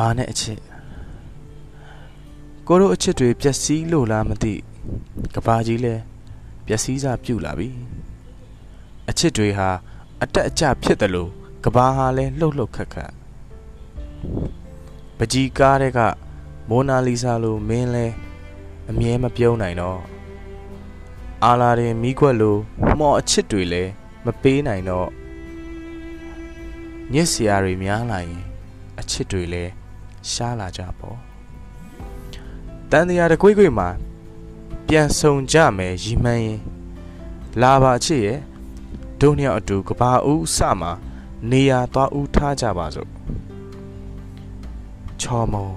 ဘာနဲ့အချစ်ကိုတို့အချစ်တွေပျက်စီးလို့လားမသိကဘာကြီးလဲပျက်စီးစားပြုတ်လာပြီအချစ်တွေဟာအတက်အကျဖြစ်တယ်လို့ကဘာဟာလဲလှုပ်လှုပ်ခက်ခက်ပကြီးကားတဲ့ကမိုနာလီဆာလိုမင်းလဲအမြဲမပြုံးနိုင်တော့အာလာရင်မိခွက်လိုမော်အချစ်တွေလဲမပေးနိုင်တော့ညစ်စရာတွေများလာရင်အချစ်တွေလဲ ရှားလာကြပေါ့တန်တရားတကွေ့ကွေ့မှာပြန်ဆုံကြမယ်ရီမှန်းရင်လာပါအချစ်ရဲ့ဒုနှစ်ယောက်အတူကဘာဦးစမှာနေရာသွားဦးထားကြပါစို့ချော်မုံ